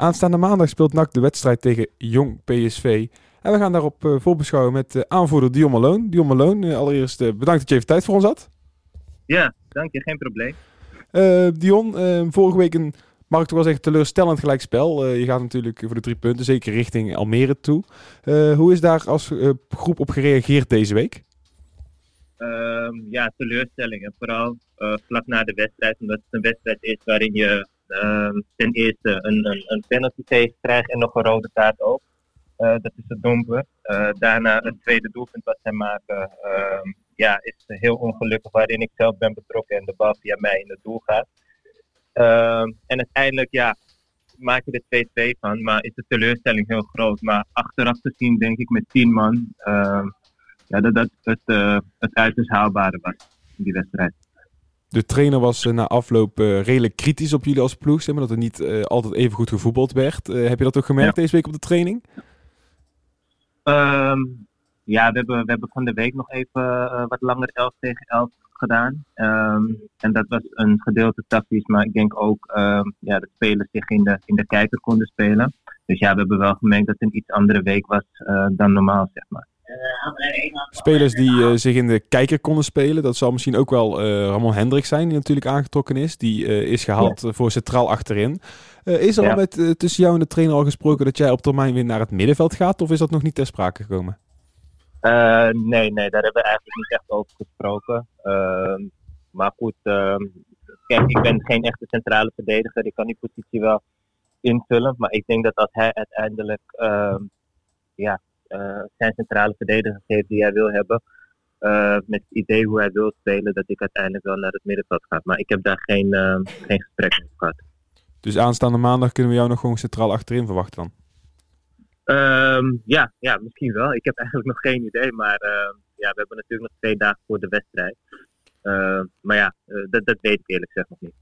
Aanstaande maandag speelt NAC de wedstrijd tegen Jong PSV. En we gaan daarop uh, voorbeschouwen met uh, aanvoerder Dion Malone. Dion Malone, uh, allereerst bedankt dat je even tijd voor ons had. Ja, dank je, geen probleem. Dion, vorige week een, mag ik toch wel zeggen, teleurstellend gelijkspel. je gaat natuurlijk voor de drie punten, zeker richting Almere toe. hoe is daar als groep op gereageerd deze week? Ehm, ja, teleurstelling. En vooral vlak na de wedstrijd, omdat het een wedstrijd is waarin je ten eerste een, een, een penalty tegen krijgt en nog een rode kaart ook. Eh, dat is het domper. Uh, daarna het tweede doelpunt wat zij maken, uh, ja, is heel ongelukkig waarin ik zelf ben betrokken en de bal via mij in het doel gaat. Uh, en uiteindelijk, ja, maak je er 2-2 van, maar is de teleurstelling heel groot. Maar achteraf zien denk ik met 10 man, ja, dat dat het, uh, het uiterst haalbare was in die wedstrijd. De trainer was uh, na afloop uh, redelijk kritisch op jullie als ploeg, zeg maar, dat er niet uh, altijd even goed gevoetbald werd. heb je dat ook gemerkt ja. deze week op de training? Um, ja, we hebben, we hebben van de week nog even wat langer 11 tegen 11 gedaan. Um, en dat was een gedeelte tactisch, maar ik denk ook um, ja, dat spelers zich in de, in de kijker konden spelen. Dus ja, we hebben wel gemerkt dat het een iets andere week was dan normaal, zeg maar. Spelers die uh, zich in de kijker konden spelen. Dat zal misschien ook wel uh, Ramon Hendrik zijn, die natuurlijk aangetrokken is. Die uh, is gehaald ja. voor centraal achterin. is er ja. al met, tussen jou en de trainer al gesproken dat jij op termijn weer naar het middenveld gaat? Of is dat nog niet ter sprake gekomen? nee, nee, daar hebben we eigenlijk niet echt over gesproken. Ehm, maar goed, ehm, kijk, ik ben geen echte centrale verdediger. Ik kan die positie wel invullen. Maar ik denk dat als hij uiteindelijk ehm, ja, zijn centrale verdediger geeft die hij wil hebben. Uh, met het idee hoe hij wil spelen, dat ik uiteindelijk wel naar het middenveld ga. Maar ik heb daar geen, uh, geen gesprek mee gehad. Dus aanstaande maandag kunnen we jou nog gewoon centraal achterin verwachten dan? Um, ja, ja, misschien wel. Ik heb eigenlijk nog geen idee. Maar ja, we hebben natuurlijk nog twee dagen voor de wedstrijd. maar ja, dat, dat weet ik eerlijk gezegd nog niet.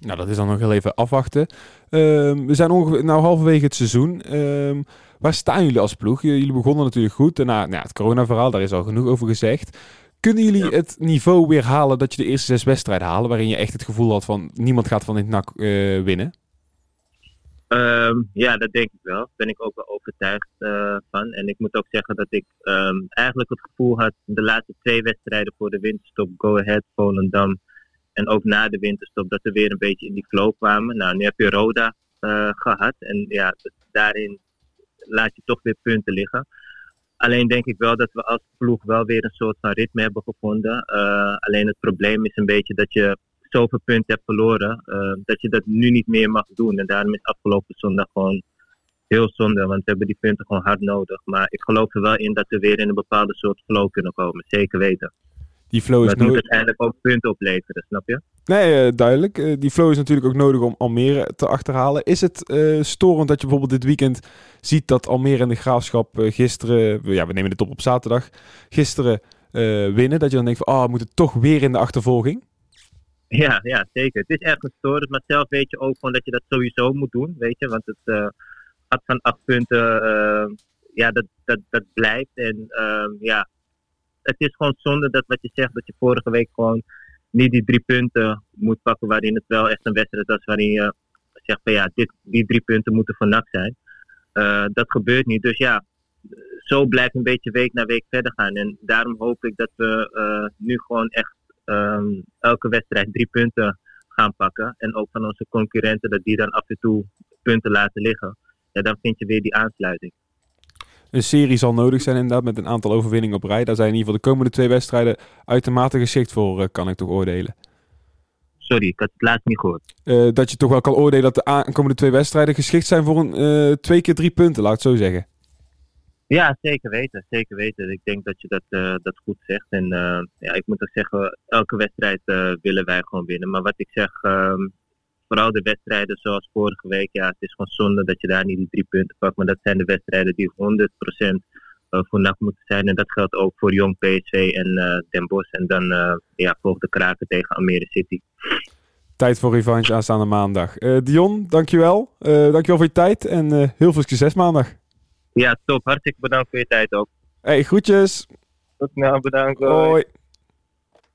Nou, dat is dan nog heel even afwachten. We zijn ongeveer nou, halverwege het seizoen. Waar staan jullie als ploeg? Jullie begonnen natuurlijk goed. Daarna nou, het corona-verhaal, daar is al genoeg over gezegd. Kunnen jullie ja. het niveau weer halen dat je de eerste zes wedstrijden halen... waarin je echt het gevoel had van niemand gaat van dit NAC uh, winnen? Um, ja, dat denk ik wel. Daar ben ik ook wel overtuigd uh, van. En ik moet ook zeggen dat ik um, eigenlijk het gevoel had... de laatste twee wedstrijden voor de winterstop... Go Ahead, Volendam en ook na de winterstop dat we weer een beetje in die flow kwamen. Nou, nu heb je Roda uh, gehad. En ja, daarin laat je toch weer punten liggen. Alleen denk ik wel dat we als ploeg wel weer een soort van ritme hebben gevonden. Uh, alleen het probleem is een beetje dat je zoveel punten hebt verloren. Uh, dat je dat nu niet meer mag doen. En daarom is afgelopen zondag gewoon heel zonde. Want we hebben die punten gewoon hard nodig. Maar ik geloof er wel in dat we weer in een bepaalde soort flow kunnen komen. Zeker weten. Die flow is dat moet uiteindelijk ook punten opleveren, snap je? Nee, uh, duidelijk. Uh, die flow is natuurlijk ook nodig om Almere te achterhalen. Is het uh, storend dat je bijvoorbeeld dit weekend ziet dat Almere en de Graafschap gisteren... Ja, we nemen dit op op zaterdag. Gisteren winnen. Dat je dan denkt van, oh, we moeten toch weer in de achtervolging? Ja, ja, zeker. Het is ergens storend. Maar zelf weet je ook gewoon dat je dat sowieso moet doen, weet je. Want het gaat van acht punten, ja, dat, dat, dat blijft. En ehm, ja het is gewoon zonde dat wat je zegt, dat je vorige week gewoon niet die drie punten moet pakken waarin het wel echt een wedstrijd was waarin je zegt van ja, dit, die drie punten moeten van NAC zijn. Uh, dat gebeurt niet. Dus ja, zo blijft een beetje week na week verder gaan. En daarom hoop ik dat we uh, nu gewoon echt um, elke wedstrijd drie punten gaan pakken. En ook van onze concurrenten, dat die dan af en toe punten laten liggen. Ja, dan vind je weer die aansluiting. Een serie zal nodig zijn inderdaad met een aantal overwinningen op rij. Daar zijn in ieder geval de komende twee wedstrijden uitermate geschikt voor, uh, kan ik toch oordelen. Sorry, ik had het laatst niet gehoord. Uh, dat je toch wel kan oordelen dat de aankomende twee wedstrijden geschikt zijn voor een uh, twee keer drie punten, laat ik het zo zeggen. Ja, zeker weten. Zeker weten. Ik denk dat je dat, dat goed zegt. En ja, ik moet ook zeggen, elke wedstrijd willen wij gewoon winnen. Maar wat ik zeg, ehm, vooral de wedstrijden zoals vorige week, ja, het is gewoon zonde dat je daar niet die drie punten pakt. Maar dat zijn de wedstrijden die 100% uh, eh, voor NAC moeten zijn. En dat geldt ook voor Jong PSV en uh, Den Bosch. En dan uh, ja, volgt de kraken tegen Almere City. Tijd voor revanche aanstaande maandag. Uh, Dion, dankjewel. dankjewel voor je tijd en heel veel succes maandag. Ja, top. Hartstikke bedankt voor je tijd ook. Hey, groetjes. Tot snel, bedankt. Hoi.